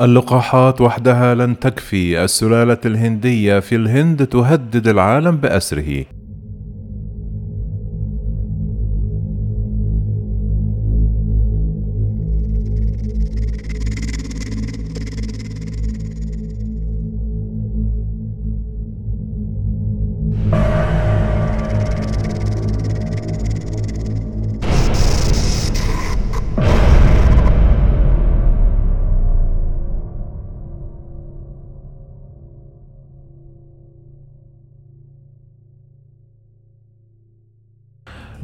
اللقاحات وحدها لن تكفي. السلالة الهندية في الهند تهدد العالم بأسره.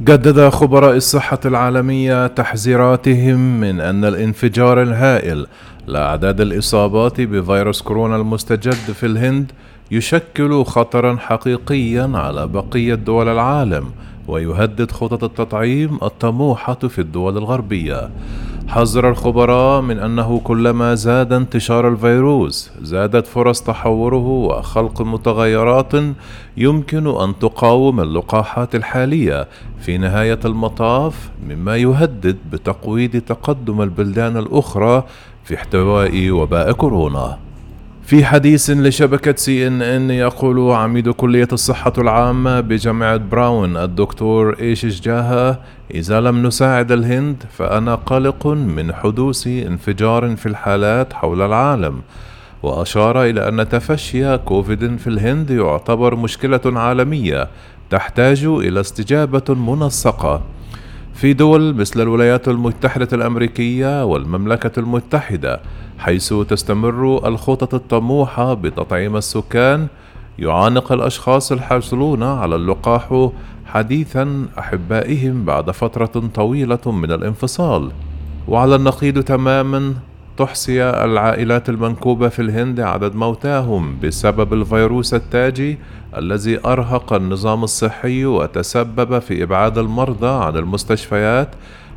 جدد خبراء الصحة العالمية تحذيراتهم من أن الانفجار الهائل لأعداد الإصابات بفيروس كورونا المستجد في الهند يشكل خطرا حقيقيا على بقية دول العالم ويهدد خطط التطعيم الطموحة في الدول الغربية. حذر الخبراء من أنه كلما زاد انتشار الفيروس زادت فرص تحوره وخلق متغيرات يمكن أن تقاوم اللقاحات الحالية في نهاية المطاف مما يهدد بتقويض تقدم البلدان الأخرى في احتواء وباء كورونا. في حديث لشبكة سي ان ان يقول عميد كلية الصحة العامة بجامعة براون الدكتور ايشيش جاها إذا لم نساعد الهند فأنا قلق من حدوث انفجار في الحالات حول العالم. وأشار إلى أن تفشي كوفيد في الهند يعتبر مشكلة عالمية تحتاج إلى استجابة منسقة. في دول مثل الولايات المتحدة الأمريكية والمملكة المتحدة حيث تستمر الخطط الطموحة بتطعيم السكان يعانق الأشخاص الحاصلون على اللقاح حديثا أحبائهم بعد فترة طويلة من الانفصال. وعلى النقيض تماما تحصي العائلات المنكوبة في الهند عدد موتاهم بسبب الفيروس التاجي الذي أرهق النظام الصحي وتسبب في إبعاد المرضى عن المستشفيات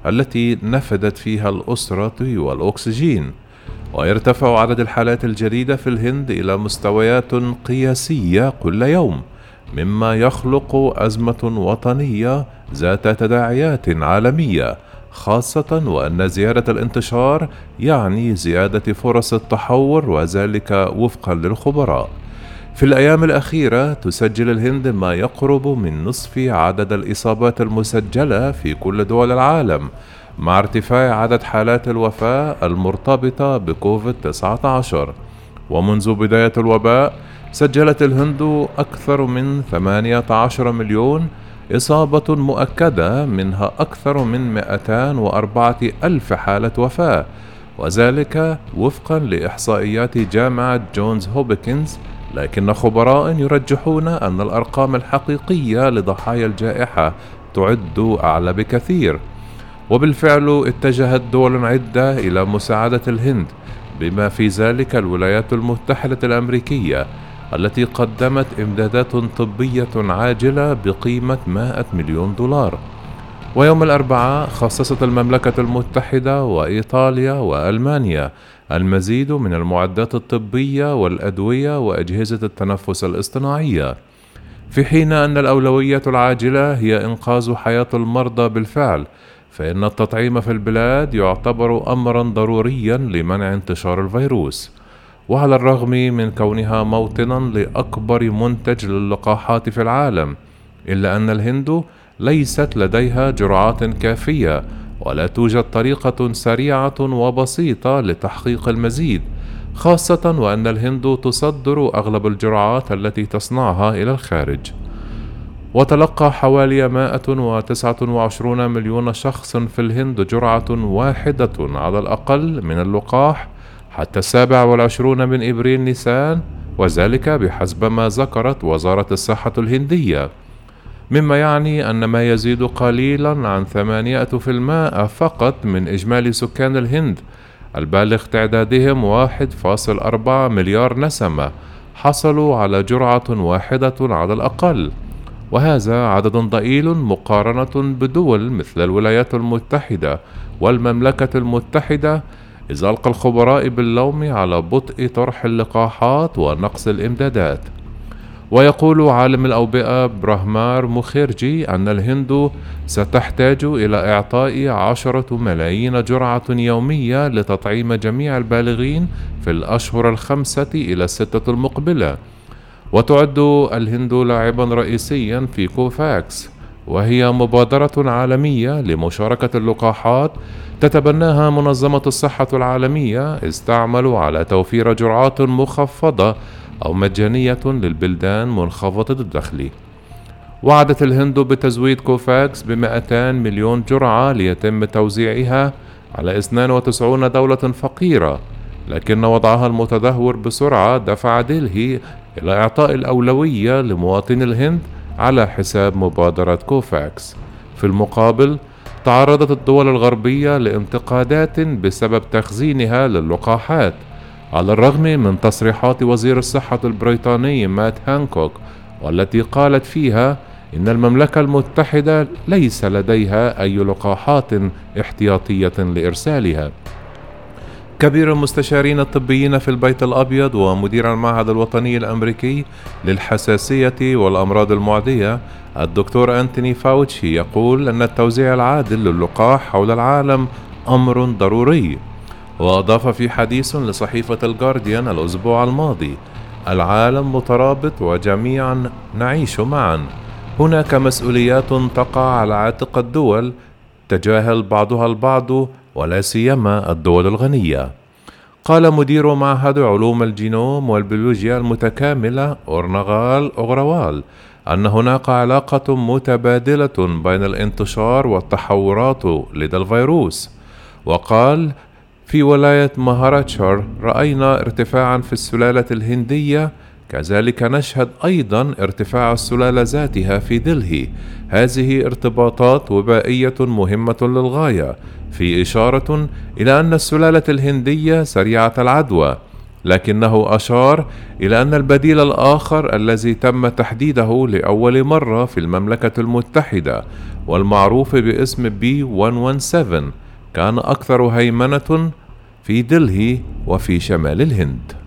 التي نفدت فيها الأسرة والأكسجين. ويرتفع عدد الحالات الجديدة في الهند إلى مستويات قياسية كل يوم مما يخلق أزمة وطنية ذات تداعيات عالمية. خاصة وأن زيادة الانتشار يعني زيادة فرص التحور وذلك وفقا للخبراء. في الأيام الأخيرة تسجل الهند ما يقرب من نصف عدد الإصابات المسجلة في كل دول العالم، مع ارتفاع عدد حالات الوفاة المرتبطة بكوفيد 19 ومنذ بداية الوباء سجلت الهند أكثر من 18 مليون إصابة مؤكدة منها أكثر من 204 ألف حالة وفاة وذلك وفقا لإحصائيات جامعة جونز هوبكنز لكن خبراء يرجحون أن الأرقام الحقيقية لضحايا الجائحة تعد أعلى بكثير. وبالفعل اتجهت دول عدة إلى مساعدة الهند بما في ذلك الولايات المتحدة الأمريكية التي قدمت إمدادات طبية عاجلة بقيمة 100 مليون دولار. ويوم الأربعاء خصصت المملكة المتحدة وإيطاليا وألمانيا المزيد من المعدات الطبية والأدوية وأجهزة التنفس الاصطناعية في حين أن الأولوية العاجلة هي إنقاذ حياة المرضى بالفعل فإن التطعيم في البلاد يعتبر أمرا ضروريا لمنع انتشار الفيروس. وعلى الرغم من كونها موطنا لأكبر منتج للقاحات في العالم إلا أن الهند ليست لديها جرعات كافية ولا توجد طريقة سريعة وبسيطة لتحقيق المزيد خاصة وأن الهند تصدر أغلب الجرعات التي تصنعها إلى الخارج. وتلقى حوالي 129 مليون شخص في الهند جرعة واحدة على الأقل من اللقاح حتى السابع والعشرون من إبريل نيسان وذلك بحسب ما ذكرت وزارة الصحة الهندية. مما يعني أن ما يزيد قليلا عن ثمانية في المائة فقط من إجمالي سكان الهند البالغ تعدادهم واحد فاصل أربعة مليار نسمة حصلوا على جرعة واحدة على الأقل. وهذا عدد ضئيل مقارنة بدول مثل الولايات المتحدة والمملكة المتحدة إذ ألقى الخبراء باللوم على بطء طرح اللقاحات ونقص الإمدادات. ويقول عالم الأوبئة برهمار مخيرجي أن الهند ستحتاج إلى إعطاء عشرة ملايين جرعة يومية لتطعيم جميع البالغين في الأشهر الخمسة إلى الستة المقبلة. وتعد الهند لاعبا رئيسيا في كوفاكس. وهي مبادرة عالمية لمشاركة اللقاحات تتبناها منظمة الصحة العالمية استعملوا على توفير جرعات مخفضة أو مجانية للبلدان منخفضة الدخل. وعدت الهند بتزويد كوفاكس ب 200 مليون جرعة ليتم توزيعها على 92 دولة فقيرة، لكن وضعها المتدهور بسرعة دفع دلهي إلى إعطاء الأولوية لمواطني الهند على حساب مبادرة كوفاكس. في المقابل، تعرضت الدول الغربية لانتقادات بسبب تخزينها للقاحات على الرغم من تصريحات وزير الصحة البريطاني مات هانكوك والتي قالت فيها إن المملكة المتحدة ليس لديها أي لقاحات احتياطية لإرسالها. كبير المستشارين الطبيين في البيت الأبيض ومدير المعهد الوطني الأمريكي للحساسية والأمراض المعدية الدكتور أنتوني فاوتشي يقول أن التوزيع العادل للقاح حول العالم أمر ضروري. وأضاف في حديث لصحيفة الجارديان الأسبوع الماضي العالم مترابط وجميعا نعيش معا. هناك مسؤوليات تقع على عاتق الدول تجاهل بعضها البعض ولا سيما الدول الغنية. قال مدير معهد علوم الجينوم والبيولوجيا المتكاملة أورنغال أوغروال أن هناك علاقة متبادلة بين الانتشار والتحورات لدى الفيروس. وقال في ولاية مهاراتشار رأينا ارتفاعا في السلالة الهندية كذلك نشهد أيضا ارتفاع السلالة ذاتها في دلهي. هذه ارتباطات وبائية مهمة للغاية في إشارة إلى أن السلالة الهندية سريعة العدوى لكنه أشار إلى أن البديل الآخر الذي تم تحديده لأول مرة في المملكة المتحدة والمعروف باسم بي 117 كان أكثر هيمنة في دلهي وفي شمال الهند.